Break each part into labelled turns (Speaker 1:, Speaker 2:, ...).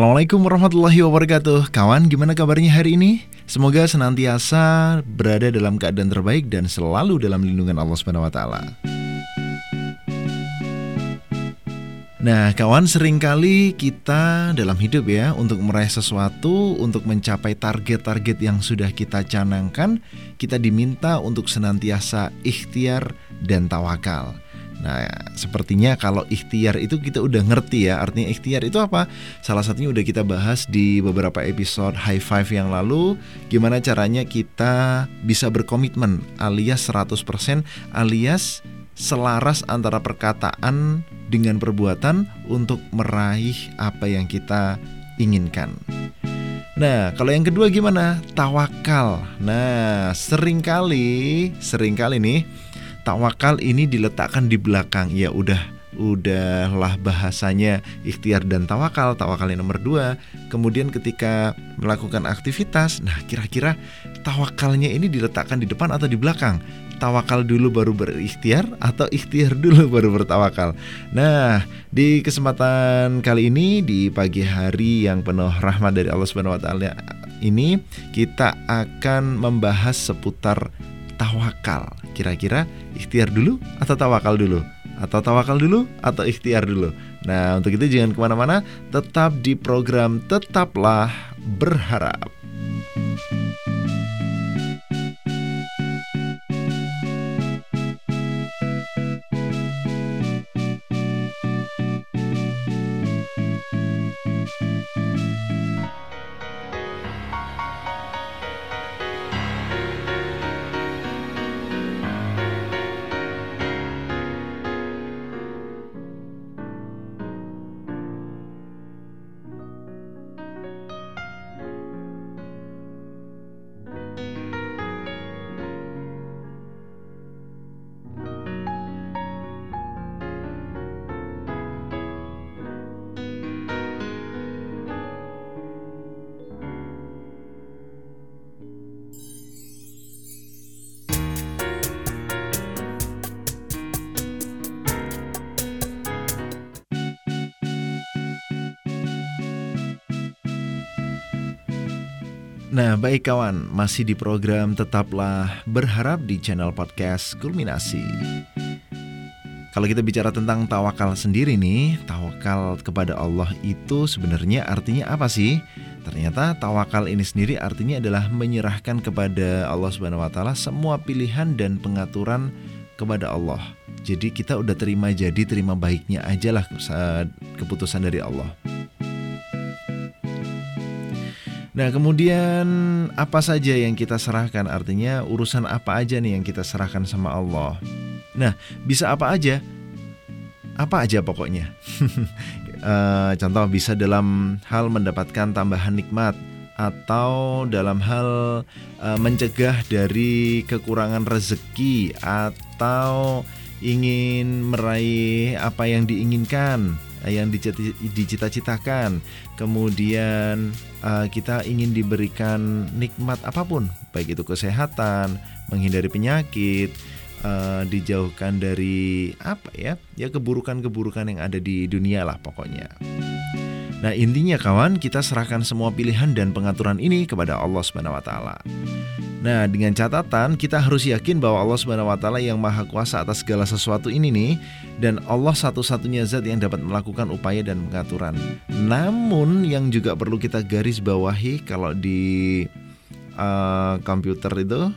Speaker 1: Assalamualaikum warahmatullahi wabarakatuh Kawan, gimana kabarnya hari ini? Semoga senantiasa berada dalam keadaan terbaik dan selalu dalam lindungan Allah Subhanahu wa taala. Nah, kawan sering kali kita dalam hidup ya untuk meraih sesuatu, untuk mencapai target-target yang sudah kita canangkan, kita diminta untuk senantiasa ikhtiar dan tawakal. Nah, sepertinya kalau ikhtiar itu kita udah ngerti ya, artinya ikhtiar itu apa? Salah satunya udah kita bahas di beberapa episode High Five yang lalu, gimana caranya kita bisa berkomitmen alias 100% alias selaras antara perkataan dengan perbuatan untuk meraih apa yang kita inginkan. Nah, kalau yang kedua gimana? Tawakal. Nah, sering kali, sering kali nih tawakal ini diletakkan di belakang. Ya udah udahlah bahasanya ikhtiar dan tawakal tawakal yang nomor dua kemudian ketika melakukan aktivitas nah kira-kira tawakalnya ini diletakkan di depan atau di belakang tawakal dulu baru berikhtiar atau ikhtiar dulu baru bertawakal. Nah, di kesempatan kali ini di pagi hari yang penuh rahmat dari Allah Subhanahu wa taala ini kita akan membahas seputar tawakal. Kira-kira ikhtiar dulu atau tawakal dulu? atau tawakal dulu atau ikhtiar dulu. Nah, untuk itu jangan ke mana-mana, tetap di program Tetaplah Berharap. Baik kawan, masih di program Tetaplah Berharap di channel podcast Kulminasi. Kalau kita bicara tentang tawakal sendiri nih, tawakal kepada Allah itu sebenarnya artinya apa sih? Ternyata tawakal ini sendiri artinya adalah menyerahkan kepada Allah Subhanahu wa taala semua pilihan dan pengaturan kepada Allah. Jadi kita udah terima jadi terima baiknya aja lah keputusan dari Allah. Nah, kemudian apa saja yang kita serahkan? Artinya urusan apa aja nih yang kita serahkan sama Allah? Nah, bisa apa aja? Apa aja pokoknya? uh, contoh bisa dalam hal mendapatkan tambahan nikmat atau dalam hal uh, mencegah dari kekurangan rezeki atau ingin meraih apa yang diinginkan yang dicita-citakan. Kemudian uh, kita ingin diberikan nikmat apa pun, baik itu kesehatan, menghindari penyakit, uh, dijauhkan dari apa ya? Ya keburukan-keburukan yang ada di dunia lah pokoknya. Nah, intinya kawan, kita serahkan semua pilihan dan pengaturan ini kepada Allah Subhanahu wa taala. Nah, dengan catatan kita harus yakin bahwa Allah Subhanahu wa taala yang maha kuasa atas segala sesuatu ini nih dan Allah satu-satunya zat yang dapat melakukan upaya dan pengaturan. Namun yang juga perlu kita garis bawahi kalau di uh, komputer itu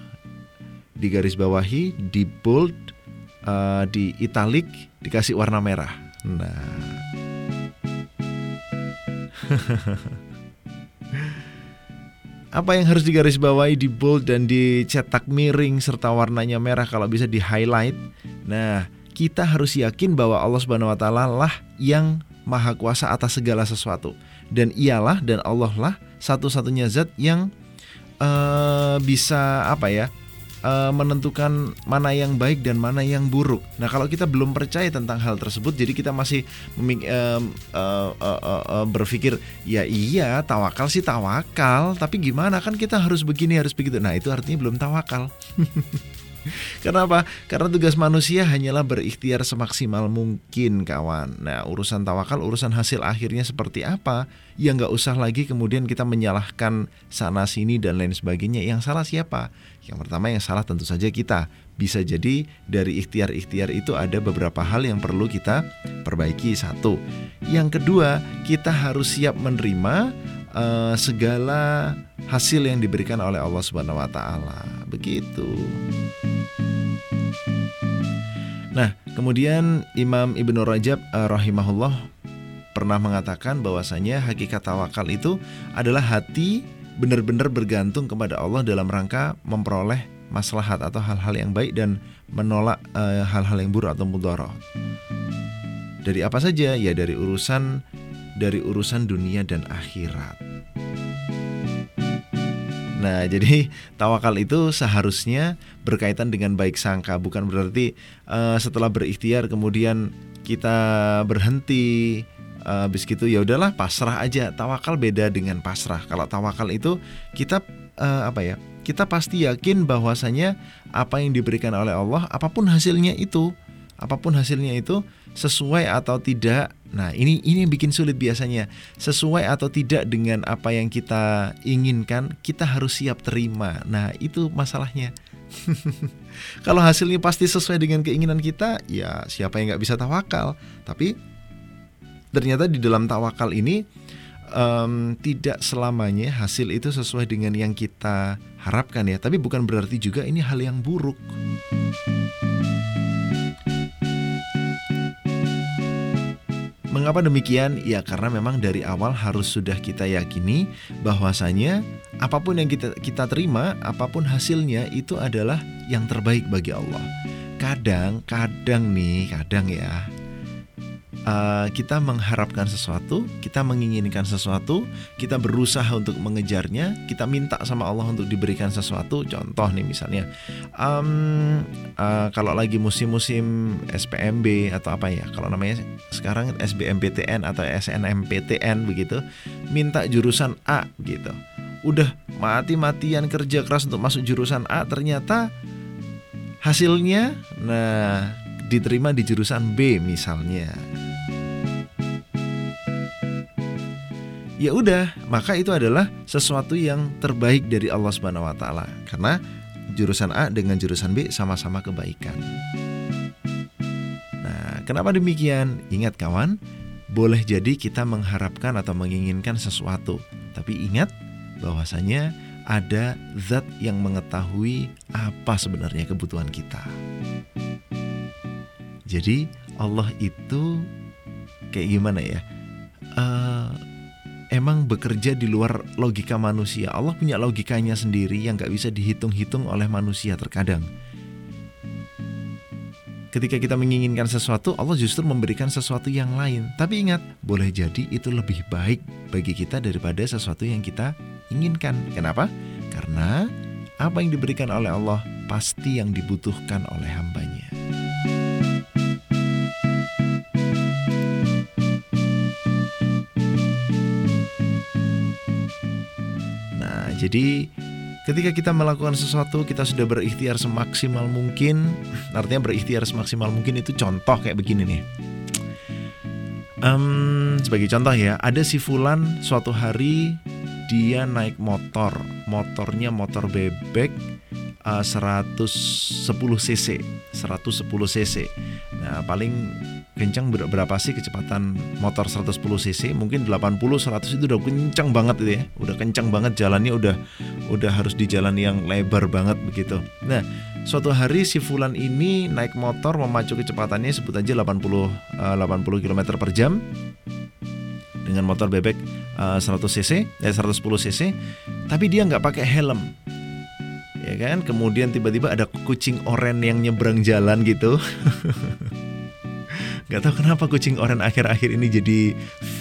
Speaker 1: di garis bawahi, di bold, uh, di italic dikasih warna merah. Nah, Apa yang harus digarisbawahi di bold dan dicetak miring serta warnanya merah kalau bisa di highlight? Nah, kita harus yakin bahwa Allah Subhanahu wa taala lah yang maha kuasa atas segala sesuatu dan ialah dan Allah lah satu-satunya zat yang uh, bisa apa ya? Uh, menentukan mana yang baik dan mana yang buruk. Nah, kalau kita belum percaya tentang hal tersebut, jadi kita masih uh, uh, uh, uh, berpikir, ya iya tawakal sih tawakal, tapi gimana kan kita harus begini harus begitu. Nah, itu artinya belum tawakal. Kenapa? Karena tugas manusia hanyalah berikhtiar semaksimal mungkin kawan Nah urusan tawakal, urusan hasil akhirnya seperti apa Ya nggak usah lagi kemudian kita menyalahkan sana sini dan lain sebagainya Yang salah siapa? Yang pertama yang salah tentu saja kita Bisa jadi dari ikhtiar-ikhtiar itu ada beberapa hal yang perlu kita perbaiki Satu Yang kedua kita harus siap menerima uh, segala hasil yang diberikan oleh Allah Subhanahu wa taala. Begitu. Nah, kemudian Imam Ibnu Rajab uh, rahimahullah pernah mengatakan bahwasanya hakikat tawakal itu adalah hati benar-benar bergantung kepada Allah dalam rangka memperoleh maslahat atau hal-hal yang baik dan menolak uh, hal-hal yang buruk atau mudarat. Dari apa saja? Ya dari urusan dari urusan dunia dan akhirat. Nah, jadi tawakal itu seharusnya berkaitan dengan baik sangka, bukan berarti uh, setelah berikhtiar kemudian kita berhenti uh, habis gitu ya udahlah pasrah aja. Tawakal beda dengan pasrah. Kalau tawakal itu kita uh, apa ya? Kita pasti yakin bahwasanya apa yang diberikan oleh Allah apa pun hasilnya itu, apa pun hasilnya itu sesuai atau tidak. Nah, ini ini yang bikin sulit biasanya. Sesuai atau tidak dengan apa yang kita inginkan, kita harus siap terima. Nah, itu masalahnya. Kalau hasilnya pasti sesuai dengan keinginan kita, ya siapa yang nggak bisa tawakal. Tapi ternyata di dalam tawakal ini um, tidak selamanya hasil itu sesuai dengan yang kita harapkan ya. Tapi bukan berarti juga ini hal yang buruk. Mengapa demikian? Ya karena memang dari awal harus sudah kita yakini bahwasanya apa pun yang kita kita terima, apa pun hasilnya itu adalah yang terbaik bagi Allah. Kadang, kadang nih, kadang ya uh, kita mengharapkan sesuatu, kita menginginkan sesuatu, kita berusaha untuk mengejarnya, kita minta sama Allah untuk diberikan sesuatu. Contoh nih misalnya, um, uh, kalau lagi musim-musim SPMB atau apa ya, kalau namanya sekarang SBMPTN atau SNMPTN begitu, minta jurusan A gitu. Udah mati-matian kerja keras untuk masuk jurusan A, ternyata hasilnya, nah diterima di jurusan B misalnya. Ya udah maka itu adalah sesuatu yang terbaik dari Allah Subhanahu wa taala karena jurusan A dengan jurusan B sama-sama kebaikan. Nah, kenapa demikian? Ingat kawan, boleh jadi kita mengharapkan atau menginginkan sesuatu, tapi ingat bahwasanya ada zat yang mengetahui apa sebenarnya kebutuhan kita. Jadi Allah itu kayak gimana ya? Uh, emang bekerja di luar logika manusia. Allah punya logikanya sendiri yang gak bisa dihitung-hitung oleh manusia terkadang. Ketika kita menginginkan sesuatu, Allah justru memberikan sesuatu yang lain. Tapi ingat, boleh jadi itu lebih baik bagi kita daripada sesuatu yang kita inginkan. Kenapa? Karena apa yang diberikan oleh Allah pasti yang dibutuhkan oleh hambanya. Jadi ketika kita melakukan sesuatu kita sudah berikhtiar semaksimal mungkin. Artinya berikhtiar semaksimal mungkin itu contoh kayak begini nih. Um, sebagai contoh ya ada si Fulan suatu hari dia naik motor. Motornya motor bebek uh, 110 cc. 110 cc. Nah paling kencang berapa sih kecepatan motor 110 cc? Mungkin 80 100 itu udah kencang banget itu ya. Udah kencang banget jalannya udah udah harus di jalan yang lebar banget begitu. Nah suatu hari si Fulan ini naik motor memacu kecepatannya sebut aja 80 uh, 80 km per jam. Dengan motor bebek uh, 100 cc eh 110 cc. Tapi dia nggak pakai helm. Ya kan? Kemudian tiba-tiba ada kucing oren yang nyebrang jalan gitu Gak tahu kenapa kucing oren akhir-akhir ini jadi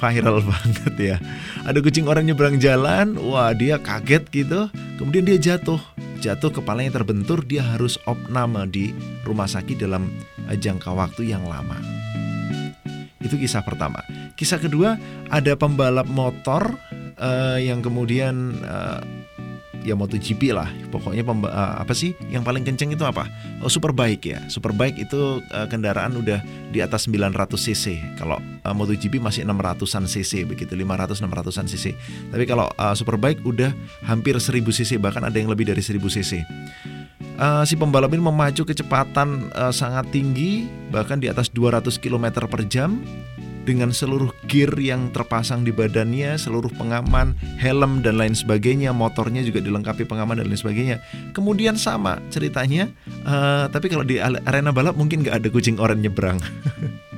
Speaker 1: viral banget ya. Ada kucing oren nyebrang jalan, wah dia kaget gitu. Kemudian dia jatuh, jatuh kepalanya terbentur, dia harus opname di rumah sakit dalam eh, jangka waktu yang lama. Itu kisah pertama. Kisah kedua ada pembalap motor uh, yang kemudian uh, ya MotoGP lah. Pokoknya pemba, uh, apa sih yang paling kenceng itu apa? Oh Superbike ya. Superbike itu uh, kendaraan udah di atas 900 cc. Kalau uh, MotoGP masih 600-an cc begitu, 500 600-an cc. Tapi kalau uh, Superbike udah hampir 1000 cc bahkan ada yang lebih dari 1000 cc. Uh, si pembalap ini memacu kecepatan uh, sangat tinggi bahkan di atas 200 km per jam dengan seluruh gear yang terpasang di badannya, seluruh pengaman, helm dan lain sebagainya, motornya juga dilengkapi pengaman dan lain sebagainya. Kemudian sama ceritanya, uh, tapi kalau di arena balap mungkin nggak ada kucing oranye nyebrang.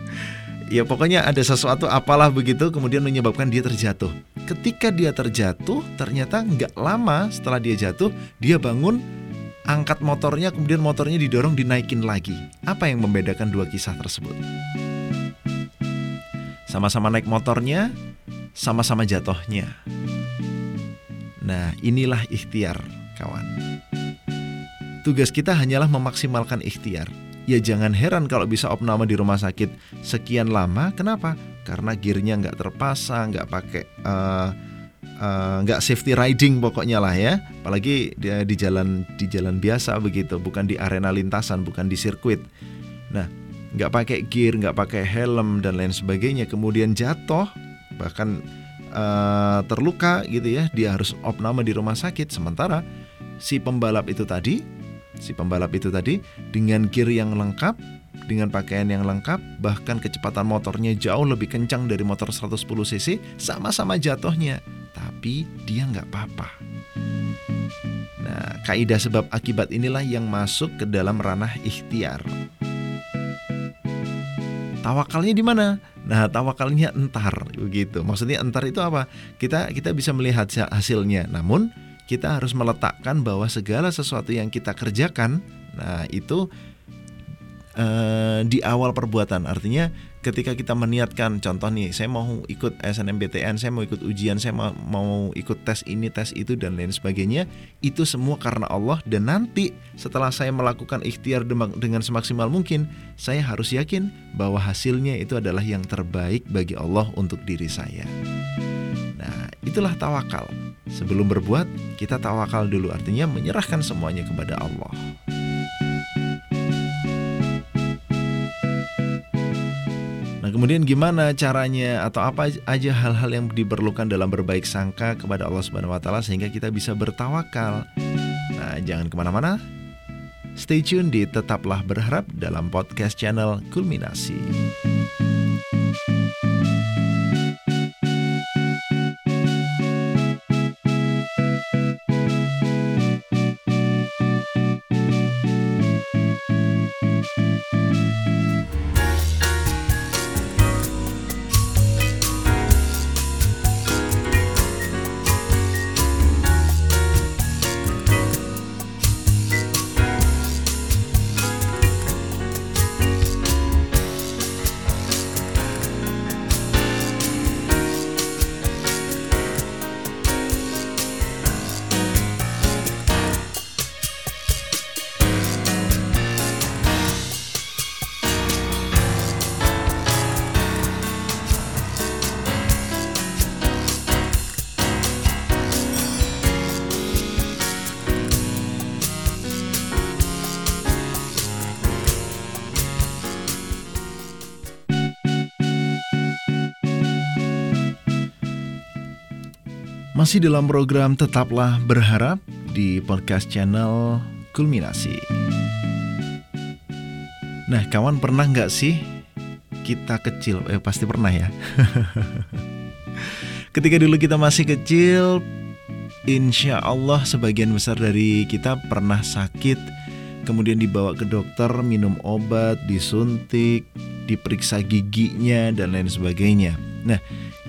Speaker 1: ya pokoknya ada sesuatu apalah begitu kemudian menyebabkan dia terjatuh. Ketika dia terjatuh, ternyata nggak lama setelah dia jatuh, dia bangun angkat motornya kemudian motornya didorong dinaikin lagi. Apa yang membedakan dua kisah tersebut? Sama-sama naik motornya, sama-sama jatuhnya. Nah, inilah ikhtiar, kawan. Tugas kita hanyalah memaksimalkan ikhtiar. Ya jangan heran kalau bisa opname di rumah sakit sekian lama. Kenapa? Karena gearnya nggak terpasang, nggak pakai uh, nggak safety riding pokoknya lah ya. Apalagi di, di jalan di jalan biasa begitu, bukan di arena lintasan, bukan di sirkuit. Nah, nggak pakai gear, nggak pakai helm dan lain sebagainya, kemudian jatuh bahkan uh, terluka gitu ya, dia harus opname di rumah sakit. Sementara si pembalap itu tadi, si pembalap itu tadi dengan gear yang lengkap, dengan pakaian yang lengkap, bahkan kecepatan motornya jauh lebih kencang dari motor 110 cc, sama-sama jatuhnya, tapi dia nggak apa-apa. Nah, kaidah sebab akibat inilah yang masuk ke dalam ranah ikhtiar. Tawakalnya di mana? Nah, tawakalnya entar begitu. Maksudnya entar itu apa? Kita kita bisa melihat hasilnya. Namun kita harus meletakkan bahwa segala sesuatu yang kita kerjakan, nah itu uh, di awal perbuatan. Artinya ketika kita meniatkan contoh nih saya mau ikut SNMPTN saya mau ikut ujian saya mau, mau ikut tes ini tes itu dan lain sebagainya itu semua karena Allah dan nanti setelah saya melakukan ikhtiar dengan semaksimal mungkin saya harus yakin bahwa hasilnya itu adalah yang terbaik bagi Allah untuk diri saya. Nah itulah tawakal. Sebelum berbuat kita tawakal dulu artinya menyerahkan semuanya kepada Allah kemudian gimana caranya atau apa aja hal-hal yang diperlukan dalam berbaik sangka kepada Allah Subhanahu wa taala sehingga kita bisa bertawakal. Nah, jangan ke mana mana Stay tune di Tetaplah Berharap dalam podcast channel Kulminasi. Masih dalam program Tetaplah Berharap di podcast channel Kulminasi. Nah, kawan pernah nggak sih kita kecil? Eh, pasti pernah ya. Ketika dulu kita masih kecil, insya Allah sebagian besar dari kita pernah sakit, kemudian dibawa ke dokter, minum obat, disuntik, diperiksa giginya, dan lain sebagainya. Nah,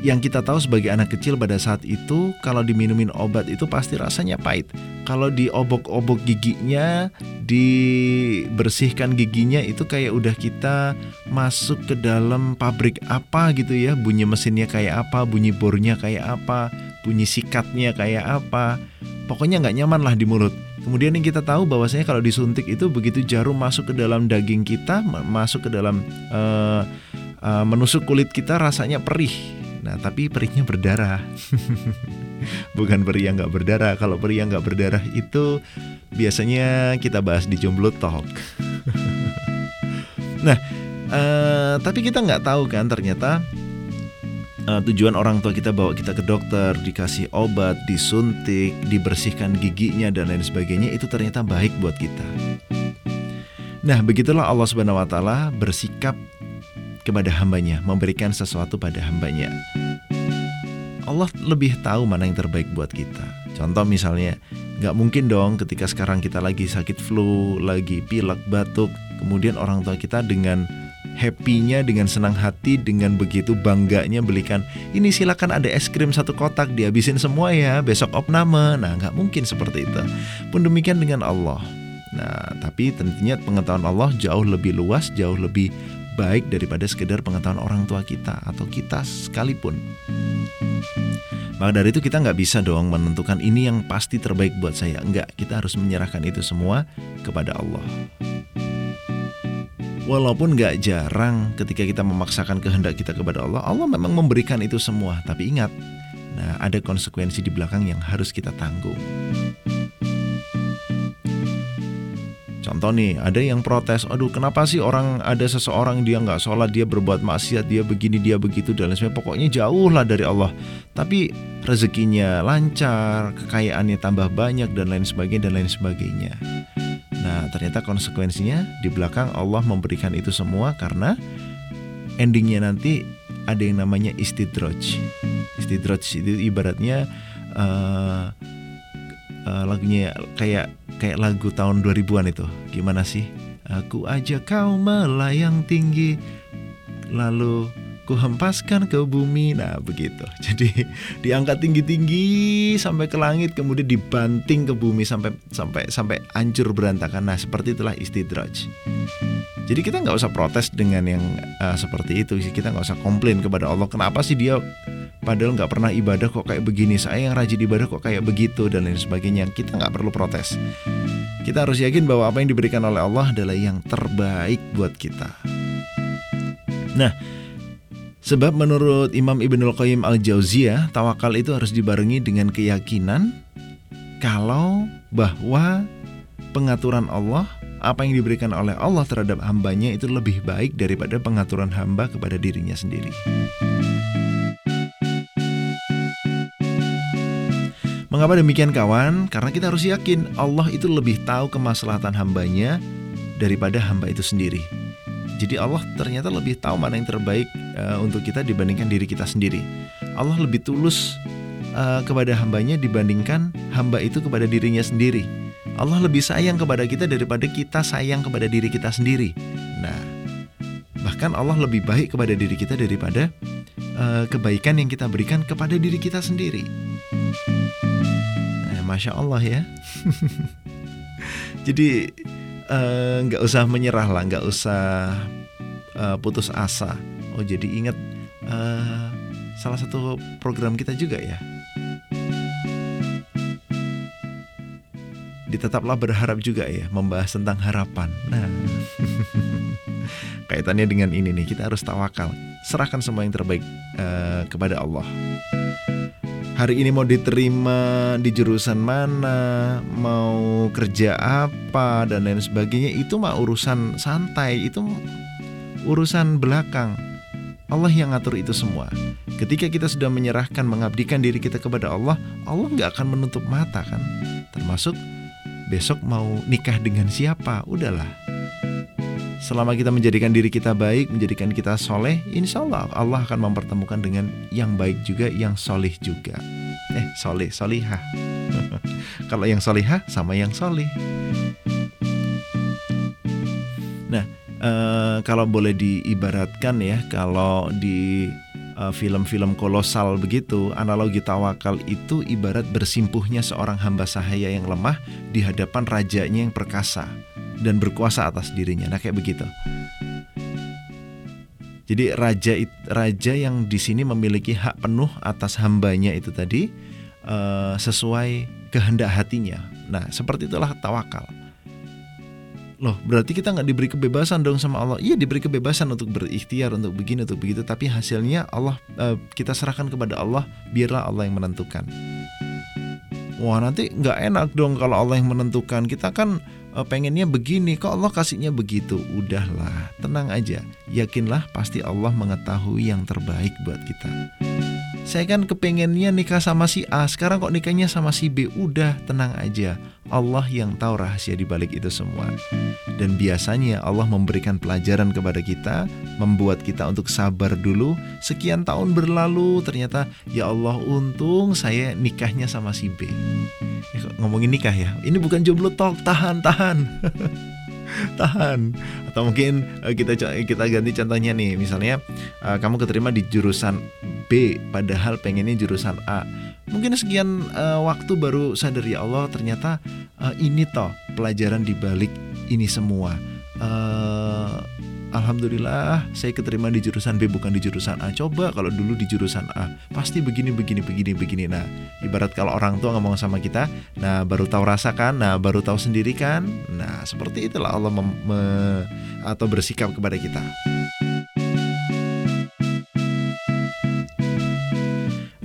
Speaker 1: yang kita tahu sebagai anak kecil pada saat itu kalau diminumin obat itu pasti rasanya pahit. Kalau diobok-obok giginya, dibersihkan giginya itu kayak udah kita masuk ke dalam pabrik apa gitu ya. Bunyi mesinnya kayak apa, bunyi bornya kayak apa, bunyi sikatnya kayak apa. Pokoknya nggak nyaman lah di mulut. Kemudian yang kita tahu bahwasanya kalau disuntik itu begitu jarum masuk ke dalam daging kita, masuk ke dalam uh, menusuk kulit kita rasanya perih Nah, tapi perihnya berdarah. bukan peri yang nggak berdarah. Kalau peri yang nggak berdarah itu biasanya kita bahas di jomblo talk. nah, uh, tapi kita nggak tahu kan ternyata uh, tujuan orang tua kita bawa kita ke dokter, dikasih obat, disuntik, dibersihkan giginya dan lain sebagainya itu ternyata baik buat kita. Nah, begitulah Allah Subhanahu wa taala bersikap kepada hambanya, memberikan sesuatu pada hambanya. Allah lebih tahu mana yang terbaik buat kita. Contoh misalnya, nggak mungkin dong ketika sekarang kita lagi sakit flu, lagi pilek, batuk, kemudian orang tua kita dengan happy-nya, dengan senang hati, dengan begitu bangganya belikan, ini silakan ada es krim satu kotak, dihabisin semua ya, besok opname. Nah, nggak mungkin seperti itu. Pun demikian dengan Allah. Nah, tapi tentunya pengetahuan Allah jauh lebih luas, jauh lebih baik daripada sekedar pengetahuan orang tua kita atau kita sekalipun. Maka dari itu kita nggak bisa dong menentukan ini yang pasti terbaik buat saya. Enggak, kita harus menyerahkan itu semua kepada Allah. Walaupun nggak jarang ketika kita memaksakan kehendak kita kepada Allah, Allah memang memberikan itu semua. Tapi ingat, nah ada konsekuensi di belakang yang harus kita tanggung. Contoh nih, ada yang protes, aduh kenapa sih orang ada seseorang dia nggak sholat, dia berbuat maksiat, dia begini, dia begitu dan lain sebagainya. Pokoknya jauh lah dari Allah. Tapi rezekinya lancar, kekayaannya tambah banyak dan lain sebagainya dan lain sebagainya. Nah ternyata konsekuensinya di belakang Allah memberikan itu semua karena endingnya nanti ada yang namanya istidroj. Istidroj itu ibaratnya uh, uh, lagunya kayak kayak lagu tahun 2000-an itu. Gimana sih? Aku ajak kau melayang tinggi lalu ku hempaskan ke bumi. Nah, begitu. Jadi diangkat tinggi-tinggi sampai ke langit kemudian dibanting ke bumi sampai sampai sampai hancur berantakan. Nah, seperti itulah istidraj. Jadi kita nggak usah protes dengan yang uh, seperti itu. Kita nggak usah komplain kepada Allah. Kenapa sih dia padahal nggak pernah ibadah kok kayak begini. Saya yang rajin ibadah kok kayak begitu dan lain sebagainya. Kita nggak perlu protes. Kita harus yakin bahwa apa yang diberikan oleh Allah adalah yang terbaik buat kita. Nah sebab menurut Imam Ibnul Qayyim al-Jauziyah tawakal itu harus dibarengi dengan keyakinan kalau bahwa pengaturan Allah apa yang diberikan oleh Allah terhadap hambanya itu lebih baik daripada pengaturan hamba kepada dirinya sendiri. Mengapa demikian kawan? Karena kita harus yakin Allah itu lebih tahu kemaslahatan hambanya daripada hamba itu sendiri. Jadi Allah ternyata lebih tahu mana yang terbaik uh, untuk kita dibandingkan diri kita sendiri. Allah lebih tulus uh, kepada hambanya dibandingkan hamba itu kepada dirinya sendiri. Allah lebih sayang kepada kita daripada kita sayang kepada diri kita sendiri. Nah, bahkan Allah lebih baik kepada diri kita daripada uh, kebaikan yang kita berikan kepada diri kita sendiri masya Allah ya. Jadi eh, nggak usah menyerah lah, nggak usah uh, putus asa. Oh jadi ingat uh, salah satu program kita juga ya. Ditetaplah berharap juga ya, membahas tentang harapan. Nah, kaitannya dengan ini nih, kita harus tawakal, serahkan semua yang terbaik kepada Allah hari ini mau diterima di jurusan mana, mau kerja apa dan lain sebagainya itu mah urusan santai, itu urusan belakang. Allah yang ngatur itu semua. Ketika kita sudah menyerahkan, mengabdikan diri kita kepada Allah, Allah nggak akan menutup mata kan. Termasuk besok mau nikah dengan siapa, udahlah Selama kita menjadikan diri kita baik, menjadikan kita soleh, insya Allah Allah akan mempertemukan dengan yang baik juga, yang soleh juga. Eh, soleh, solihah. kalau yang solihah sama yang soleh. Nah, uh, kalau boleh diibaratkan ya, kalau di eh, film-film kolosal begitu, analogi tawakal itu ibarat bersimpuhnya seorang hamba sahaya yang lemah di hadapan rajanya yang perkasa dan berkuasa atas dirinya. Nah, kayak begitu. Jadi raja raja yang di sini memiliki hak penuh atas hambanya itu tadi uh, sesuai kehendak hatinya. Nah, seperti itulah tawakal. Loh, berarti kita nggak diberi kebebasan dong sama Allah. Iya, diberi kebebasan untuk berikhtiar, untuk begini, untuk begitu. Tapi hasilnya Allah uh, kita serahkan kepada Allah. Biarlah Allah yang menentukan. Wah, nanti nggak enak dong kalau Allah yang menentukan. Kita kan pengennya begini, kok Allah kasihnya begitu. Udahlah, tenang aja. Yakinlah pasti Allah mengetahui yang terbaik buat kita saya kan kepengennya nikah sama si A sekarang kok nikahnya sama si B udah tenang aja Allah yang tahu rahasia di balik itu semua. Dan biasanya Allah memberikan pelajaran kepada kita membuat kita untuk sabar dulu. Sekian tahun berlalu ternyata ya Allah untung saya nikahnya sama si B. Eh, ngomongin nikah ya? Ini bukan jomblo talk tahan tahan tahan. Atau mungkin uh, kita kita ganti contohnya nih. Misalnya uh, kamu keterima di jurusan B padahal pengennya jurusan A. Mungkin sekian uh, waktu baru sadar ya Allah ternyata ini toh pelajaran di balik ini semua Alhamdulillah saya keterima di jurusan B bukan di jurusan A. Coba kalau dulu di jurusan A, pasti begini begini begini begini. Nah, ibarat kalau orang tua ngomong sama kita, nah baru tahu rasakan, nah baru tahu sendiri kan. Nah, seperti itulah Allah atau bersikap kepada kita.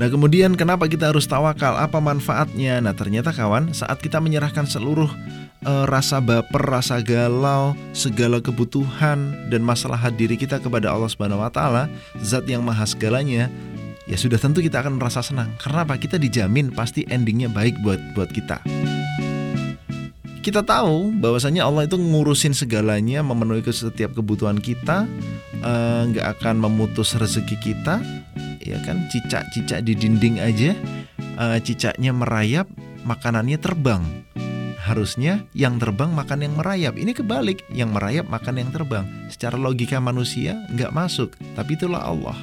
Speaker 1: Nah kemudian kenapa kita harus tawakal? Apa manfaatnya? Nah ternyata kawan saat kita menyerahkan seluruh uh, rasa baper, rasa galau, segala kebutuhan dan masalah diri kita kepada Allah Subhanahu wa taala, zat yang maha segalanya, ya sudah tentu kita akan merasa senang. Karena apa? Kita dijamin pasti endingnya baik buat buat kita. Kita tahu bahwasanya Allah itu ngurusin segalanya, memenuhi setiap kebutuhan kita, eh, nggak uh, akan memutus rezeki kita, ya kan? Cicak-cicak di dinding aja, uh, cicaknya merayap, makanannya terbang harusnya yang terbang makan yang merayap. Ini kebalik, yang merayap makan yang terbang. Secara logika manusia nggak masuk, tapi itulah Allah.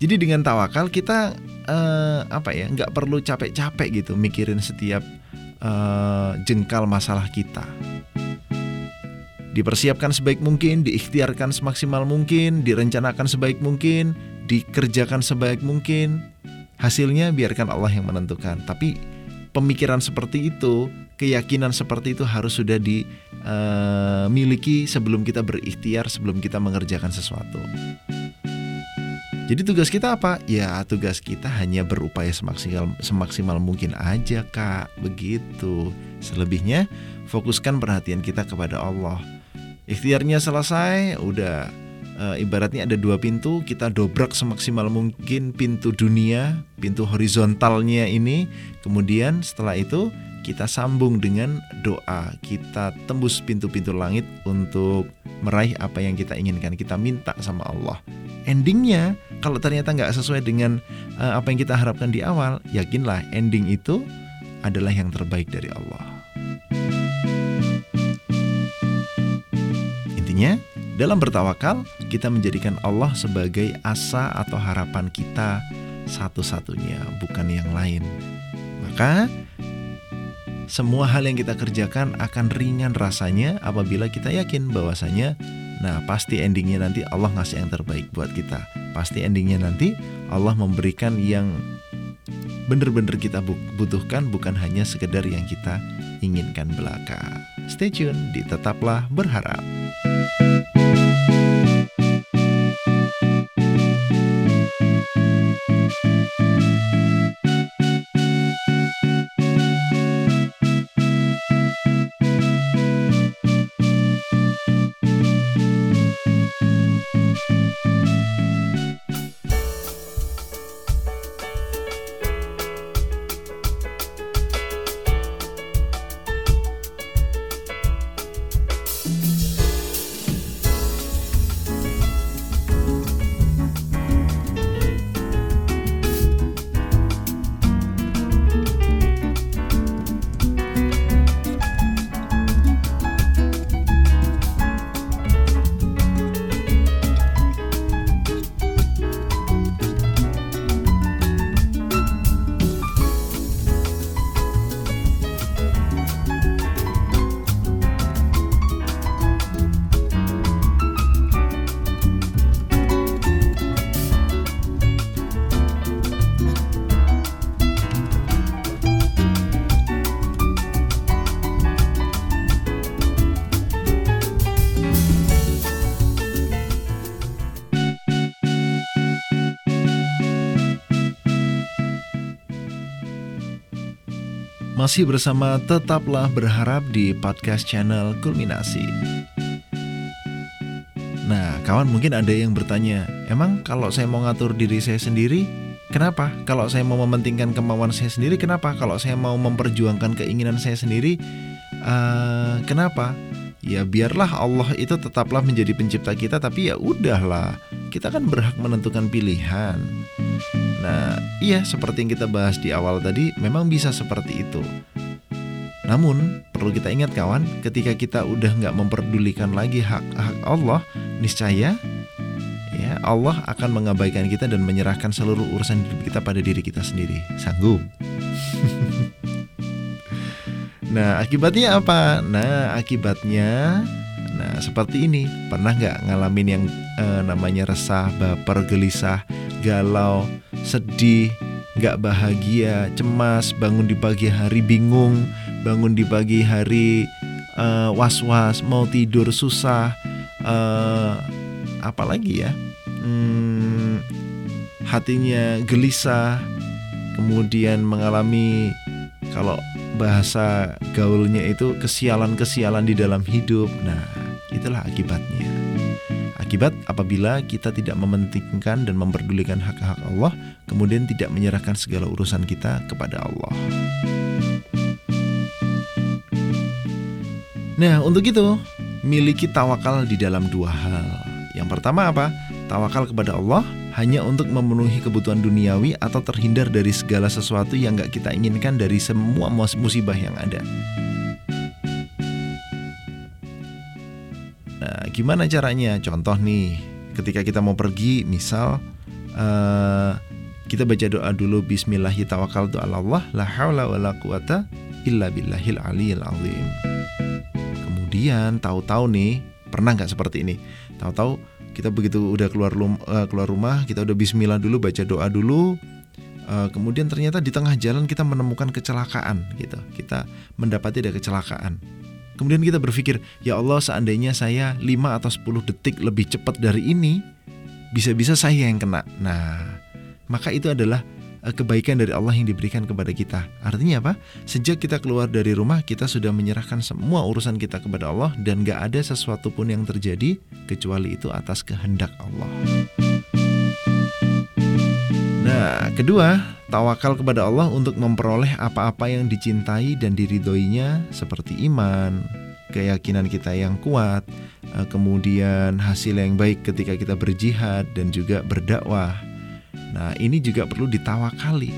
Speaker 1: Jadi dengan tawakal kita uh, apa ya nggak perlu capek-capek gitu mikirin setiap uh, jengkal masalah kita. Dipersiapkan sebaik mungkin, diikhtiarkan semaksimal mungkin, direncanakan sebaik mungkin, dikerjakan sebaik mungkin, Hasilnya biarkan Allah yang menentukan. Tapi pemikiran seperti itu, keyakinan seperti itu harus sudah dimiliki uh, sebelum kita berikhtiar, sebelum kita mengerjakan sesuatu. Jadi tugas kita apa? Ya tugas kita hanya berupaya semaksimal, semaksimal mungkin aja kak Begitu Selebihnya fokuskan perhatian kita kepada Allah Ikhtiarnya selesai Udah e, ibaratnya ada dua pintu kita dobrak semaksimal mungkin pintu dunia pintu horizontalnya ini. Kemudian setelah itu kita sambung dengan doa. Kita tembus pintu-pintu langit untuk meraih apa yang kita inginkan. Kita minta sama Allah. Endingnya kalau ternyata nggak sesuai dengan uh, apa yang kita harapkan di awal yakinlah ending itu adalah yang terbaik dari Allah. Intinya dalam bertawakal, kita menjadikan Allah sebagai asa atau harapan kita satu-satunya, bukan yang lain. Maka, semua hal yang kita kerjakan akan ringan rasanya apabila kita yakin bahwasanya nah pasti endingnya nanti Allah ngasih yang terbaik buat kita. Pasti endingnya nanti Allah memberikan yang benar-benar kita butuhkan bukan hanya sekedar yang kita inginkan belaka. Stay tune di Tetaplah Berharap. Masih bersama Tetaplah Berharap di podcast channel Kulminasi. Nah, kawan mungkin ada yang bertanya, emang kalau saya mau ngatur diri saya sendiri, kenapa? Kalau saya mau mementingkan kemauan saya sendiri, kenapa? Kalau saya mau memperjuangkan keinginan saya sendiri, uh, kenapa? Ya biarlah Allah itu tetaplah menjadi pencipta kita, tapi ya udahlah, kita kan berhak menentukan pilihan. Nah, iya seperti yang kita bahas di awal tadi, memang bisa seperti itu. Namun, perlu kita ingat kawan, ketika kita udah nggak memperdulikan lagi hak-hak Allah, niscaya ya Allah akan mengabaikan kita dan menyerahkan seluruh urusan hidup kita pada diri kita sendiri. Sanggup? nah, akibatnya apa? Nah, akibatnya Nah, seperti ini. Pernah nggak ngalamin yang eh, namanya resah, baper, gelisah, galau, sedih, nggak bahagia, cemas, bangun di pagi hari bingung, bangun di pagi hari uh, was-was, mau tidur susah, uh, apalagi ya, hmm, hatinya gelisah, kemudian mengalami kalau bahasa gaulnya itu kesialan-kesialan di dalam hidup. Nah, itulah akibatnya. Akibat apabila kita tidak mementingkan dan memperdulikan hak-hak Allah, kemudian tidak menyerahkan segala urusan kita kepada Allah. Nah, untuk itu, miliki tawakal di dalam dua hal. Yang pertama apa? Tawakal kepada Allah hanya untuk memenuhi kebutuhan duniawi atau terhindar dari segala sesuatu yang gak kita inginkan dari semua musibah yang ada. Nah, gimana caranya? Contoh nih, ketika kita mau pergi, misal uh, kita baca doa dulu Bismillahi tawakkaltu ala Allah la haula wala quwata illa billahil aliyil azim. Kemudian tahu-tahu nih, pernah nggak seperti ini? Tahu-tahu kita begitu udah keluar uh, keluar rumah, kita udah bismillah dulu, baca doa dulu, uh, kemudian ternyata di tengah jalan kita menemukan kecelakaan gitu kita mendapati ada kecelakaan Kemudian kita berpikir, ya Allah seandainya saya 5 atau 10 detik lebih cepat dari ini, bisa-bisa saya yang kena. Nah, maka itu adalah eh, kebaikan dari Allah yang diberikan kepada kita. Artinya apa? Sejak kita keluar dari rumah, kita sudah menyerahkan semua urusan kita kepada Allah dan gak ada sesuatu pun yang terjadi kecuali itu atas kehendak Allah. Nah, kedua, tawakal kepada Allah untuk memperoleh apa-apa yang dicintai dan diridhoinya seperti iman, keyakinan kita yang kuat, eh, kemudian hasil yang baik ketika kita berjihad dan juga berdakwah. Nah, ini juga perlu ditawakali.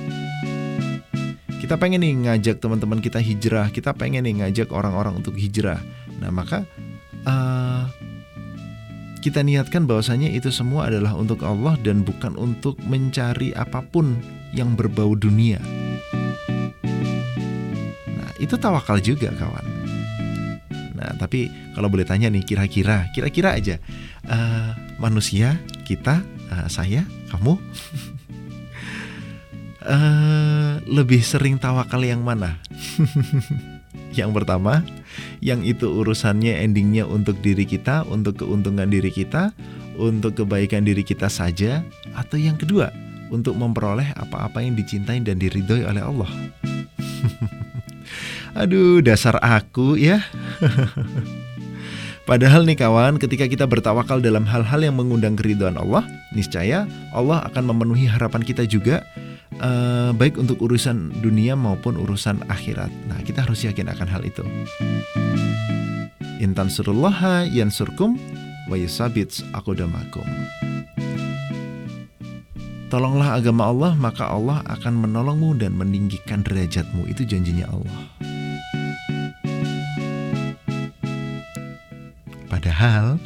Speaker 1: Kita pengen nih ngajak teman-teman kita hijrah, kita pengen nih ngajak orang-orang untuk hijrah. Nah, maka uh, kita niatkan bahwasanya itu semua adalah untuk Allah dan bukan untuk mencari apa pun yang berbau dunia. Nah, itu tawakal juga, kawan. Nah, tapi kalau boleh tanya nih, kira-kira, kira-kira aja, uh, manusia, kita, uh, saya, kamu, uh, lebih sering tawakal yang mana? Yang pertama, yang itu urusannya endingnya untuk diri kita, untuk keuntungan diri kita, untuk kebaikan diri kita saja, atau yang kedua, untuk memperoleh apa-apa yang dicintai dan diridhoi oleh Allah. Aduh, dasar aku ya. Padahal nih kawan, ketika kita bertawakal dalam hal-hal yang mengundang keridhaan Allah, niscaya Allah akan memenuhi harapan kita juga uh, baik untuk urusan dunia maupun urusan akhirat. Nah, kita harus yakin akan hal itu. Intan surullaha yansurkum wa yusabits akodamakum. Tolonglah agama Allah, maka Allah akan menolongmu dan meninggikan derajatmu. Itu janjinya Allah. Padahal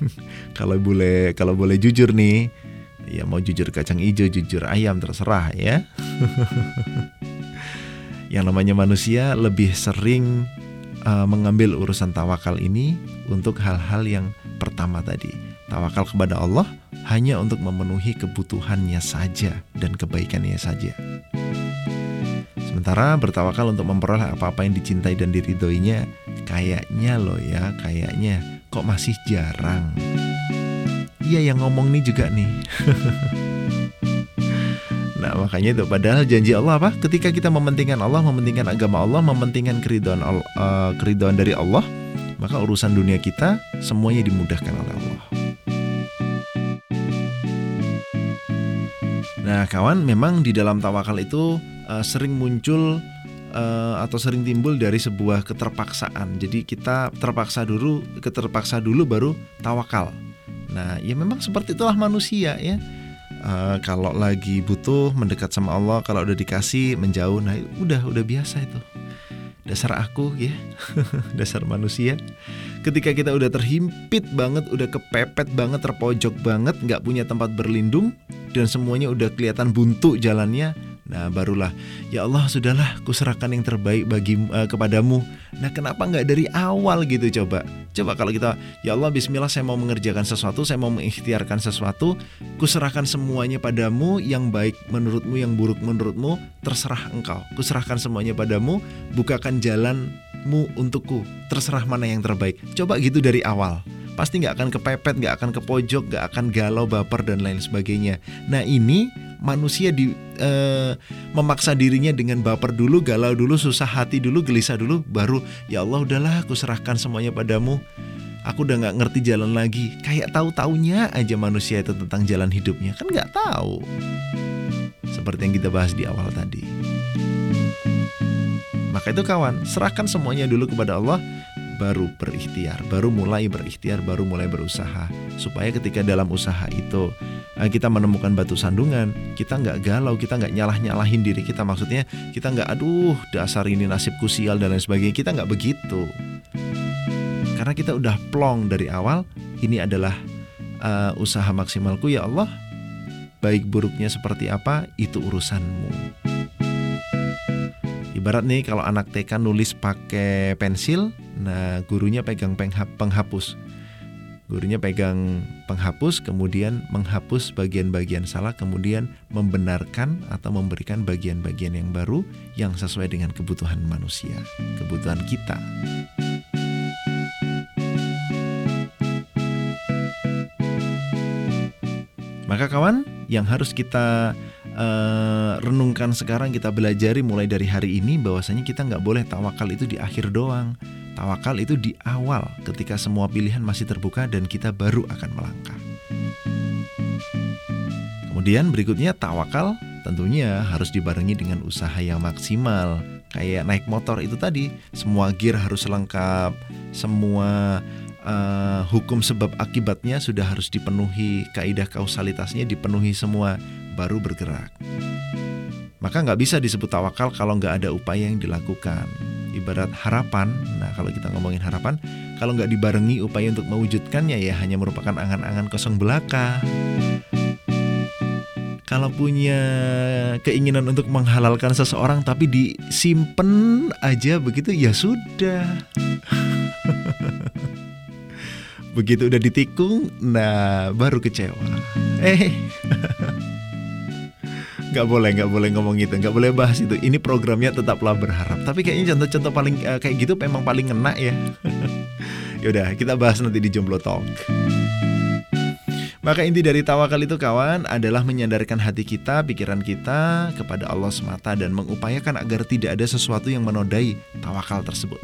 Speaker 1: kalau boleh kalau boleh jujur nih, ya mau jujur kacang hijau jujur ayam terserah ya. Yang namanya manusia lebih sering uh, mengambil urusan tawakal ini untuk hal-hal yang pertama tadi. Tawakal kepada Allah hanya untuk memenuhi kebutuhannya saja dan kebaikannya saja. Sementara bertawakal untuk memperoleh apa-apa yang dicintai dan diridhoinya kayaknya loh ya kayaknya kok masih jarang Iya yang ngomong nih juga nih. Nah makanya itu padahal janji Allah apa? Ketika kita mementingkan Allah, mementingkan agama Allah, mementingkan keridhaan uh, keridhaan dari Allah, maka urusan dunia kita semuanya dimudahkan oleh Allah. Nah kawan, memang di dalam tawakal itu uh, sering muncul uh, atau sering timbul dari sebuah keterpaksaan. Jadi kita terpaksa dulu, keterpaksa dulu baru tawakal. Nah, ya memang seperti itulah manusia ya. Uh, kalau lagi butuh mendekat sama Allah, kalau udah dikasih menjauh, nah udah udah biasa itu. Dasar aku ya, dasar manusia. Ketika kita udah terhimpit banget, udah kepepet banget, terpojok banget, nggak punya tempat berlindung, dan semuanya udah kelihatan buntu jalannya, Nah barulah ya Allah sudahlah kuserahkan yang terbaik bagi uh, kepadamu. Nah kenapa nggak dari awal gitu coba? Coba kalau kita ya Allah Bismillah saya mau mengerjakan sesuatu, saya mau mengikhtiarkan sesuatu, kuserahkan semuanya padamu yang baik menurutmu, yang buruk menurutmu, terserah engkau. Kuserahkan semuanya padamu, bukakan jalanmu untukku, terserah mana yang terbaik. Coba gitu dari awal pasti nggak akan kepepet, nggak akan ke pojok, nggak akan galau, baper dan lain sebagainya. Nah ini manusia di uh, memaksa dirinya dengan baper dulu, galau dulu, susah hati dulu, gelisah dulu, baru ya Allah udahlah aku serahkan semuanya padamu. Aku udah nggak ngerti jalan lagi. Kayak tahu taunya aja manusia itu tentang jalan hidupnya kan nggak tahu. Seperti yang kita bahas di awal tadi. Maka itu kawan, serahkan semuanya dulu kepada Allah baru berikhtiar, baru mulai berikhtiar, baru mulai berusaha. Supaya ketika dalam usaha itu eh, kita menemukan batu sandungan, kita nggak galau, kita nggak nyalah-nyalahin diri kita. Maksudnya kita nggak aduh dasar ini nasibku sial dan lain sebagainya. Kita nggak begitu. Karena kita udah plong dari awal, ini adalah uh, usaha maksimalku ya Allah. Baik buruknya seperti apa, itu urusanmu. Ibarat nih kalau anak TK nulis pakai pensil, nah gurunya pegang penghapus. Gurunya pegang penghapus, kemudian menghapus bagian-bagian salah, kemudian membenarkan atau memberikan bagian-bagian yang baru yang sesuai dengan kebutuhan manusia, kebutuhan kita. Maka kawan, yang harus kita uh, renungkan sekarang kita belajari mulai dari hari ini bahwasanya kita nggak boleh tawakal itu di akhir doang. Tawakal itu di awal ketika semua pilihan masih terbuka dan kita baru akan melangkah. Kemudian berikutnya tawakal tentunya harus dibarengi dengan usaha yang maksimal. Kayak naik motor itu tadi, semua gear harus lengkap, semua uh, hukum sebab akibatnya sudah harus dipenuhi, kaidah kausalitasnya dipenuhi semua baru bergerak. Maka nggak bisa disebut tawakal kalau nggak ada upaya yang dilakukan. Ibarat harapan, nah kalau kita ngomongin harapan, kalau nggak dibarengi upaya untuk mewujudkannya ya hanya merupakan angan-angan kosong belaka. Kalau punya keinginan untuk menghalalkan seseorang tapi disimpan aja begitu ya sudah. begitu udah ditikung, nah baru kecewa. Eh. nggak boleh nggak boleh ngomong itu nggak boleh bahas itu. Ini programnya tetaplah berharap. Tapi kayaknya contoh-contoh paling uh, kayak gitu memang paling ngena ya. Yaudah kita bahas nanti di jomblo talk maka inti dari tawakal itu kawan adalah menyandarkan hati kita, pikiran kita kepada Allah semata dan mengupayakan agar tidak ada sesuatu yang menodai tawakal tersebut.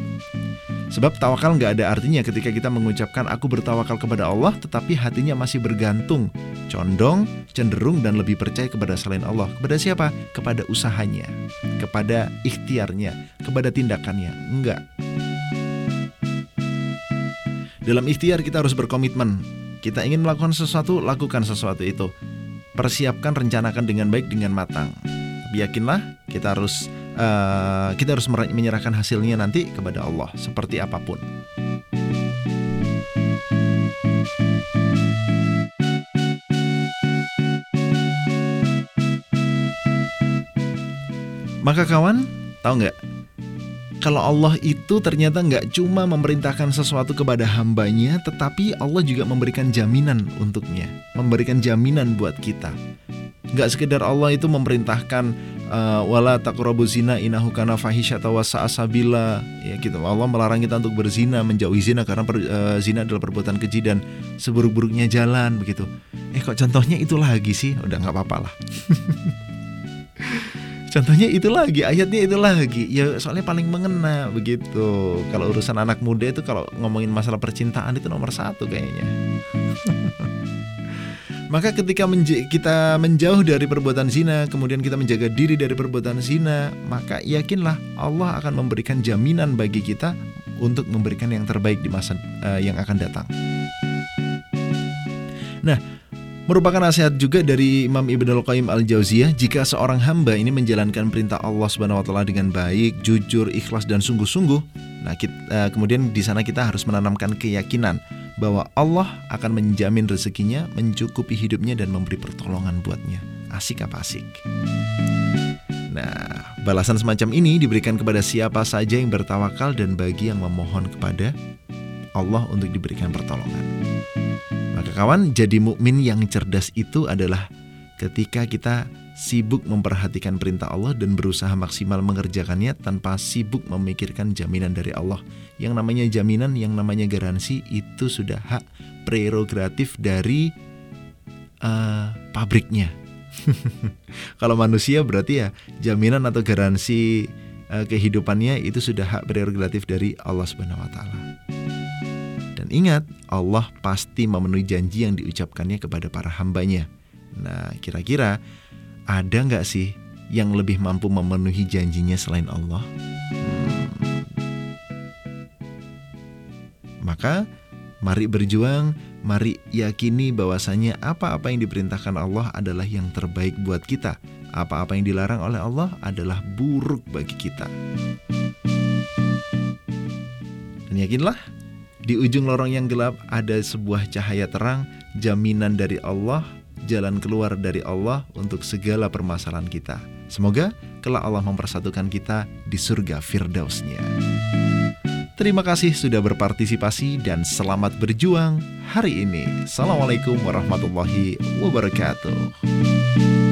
Speaker 1: Sebab tawakal nggak ada artinya ketika kita mengucapkan aku bertawakal kepada Allah tetapi hatinya masih bergantung, condong, cenderung dan lebih percaya kepada selain Allah. Kepada siapa? Kepada usahanya, kepada ikhtiarnya, kepada tindakannya. Enggak. Dalam ikhtiar kita harus berkomitmen kita ingin melakukan sesuatu, lakukan sesuatu itu. Persiapkan, rencanakan dengan baik, dengan matang. Yakinlah, kita harus uh, kita harus menyerahkan hasilnya nanti kepada Allah, seperti apa pun. Maka kawan, tahu nggak kalau Allah itu ternyata nggak cuma memerintahkan sesuatu kepada hambanya, tetapi Allah juga memberikan jaminan untuknya, memberikan jaminan buat kita. Nggak sekedar Allah itu memerintahkan uh, wala taqrabu zina innahu kana ya gitu. Allah melarang kita untuk berzina, menjauhi zina karena per, uh, zina adalah perbuatan keji dan seburuk-buruknya jalan begitu. Eh kok contohnya itu lagi sih? Udah nggak apa-apa lah. Contohnya itu lagi, ayatnya itu lagi. Ya soalnya paling mengena begitu. Kalau urusan anak muda itu kalau ngomongin masalah percintaan itu nomor satu kayaknya. Maka ketika menj kita menjauh dari perbuatan zina, kemudian kita menjaga diri dari perbuatan zina, maka yakinlah Allah akan memberikan jaminan bagi kita untuk memberikan yang terbaik di masa uh, yang akan datang. Nah, merupakan nasihat juga dari Imam Ibnu Al-Qayyim Al-Jauziyah jika seorang hamba ini menjalankan perintah Allah Subhanahu wa taala dengan baik, jujur, ikhlas dan sungguh-sungguh. Nah, kita, uh, kemudian di sana kita harus menanamkan keyakinan bahwa Allah akan menjamin rezekinya, mencukupi hidupnya dan memberi pertolongan buatnya. Asik apa asik? Nah, balasan semacam ini diberikan kepada siapa saja yang bertawakal dan bagi yang memohon kepada Allah untuk diberikan pertolongan. Maka kawan, jadi mukmin yang cerdas itu adalah ketika kita sibuk memperhatikan perintah Allah dan berusaha maksimal mengerjakannya tanpa sibuk memikirkan jaminan dari Allah. Yang namanya jaminan, yang namanya garansi itu sudah hak prerogatif dari uh, pabriknya. Kalau manusia berarti ya jaminan atau garansi uh, kehidupannya itu sudah hak prerogatif dari Allah Subhanahu wa taala. Ingat, Allah pasti memenuhi janji yang diucapkannya kepada para hambanya. Nah, kira-kira ada nggak sih yang lebih mampu memenuhi janjinya selain Allah? Hmm. Maka, mari berjuang, mari yakini bahwasanya apa-apa yang diperintahkan Allah adalah yang terbaik buat kita. Apa-apa yang dilarang oleh Allah adalah buruk bagi kita. Dan yakinlah di ujung lorong yang gelap ada sebuah cahaya terang, jaminan dari Allah, jalan keluar dari Allah untuk segala permasalahan kita. Semoga kelak Allah mempersatukan kita di surga Firdausnya. Terima kasih sudah berpartisipasi dan selamat berjuang hari ini. Assalamualaikum warahmatullahi wabarakatuh.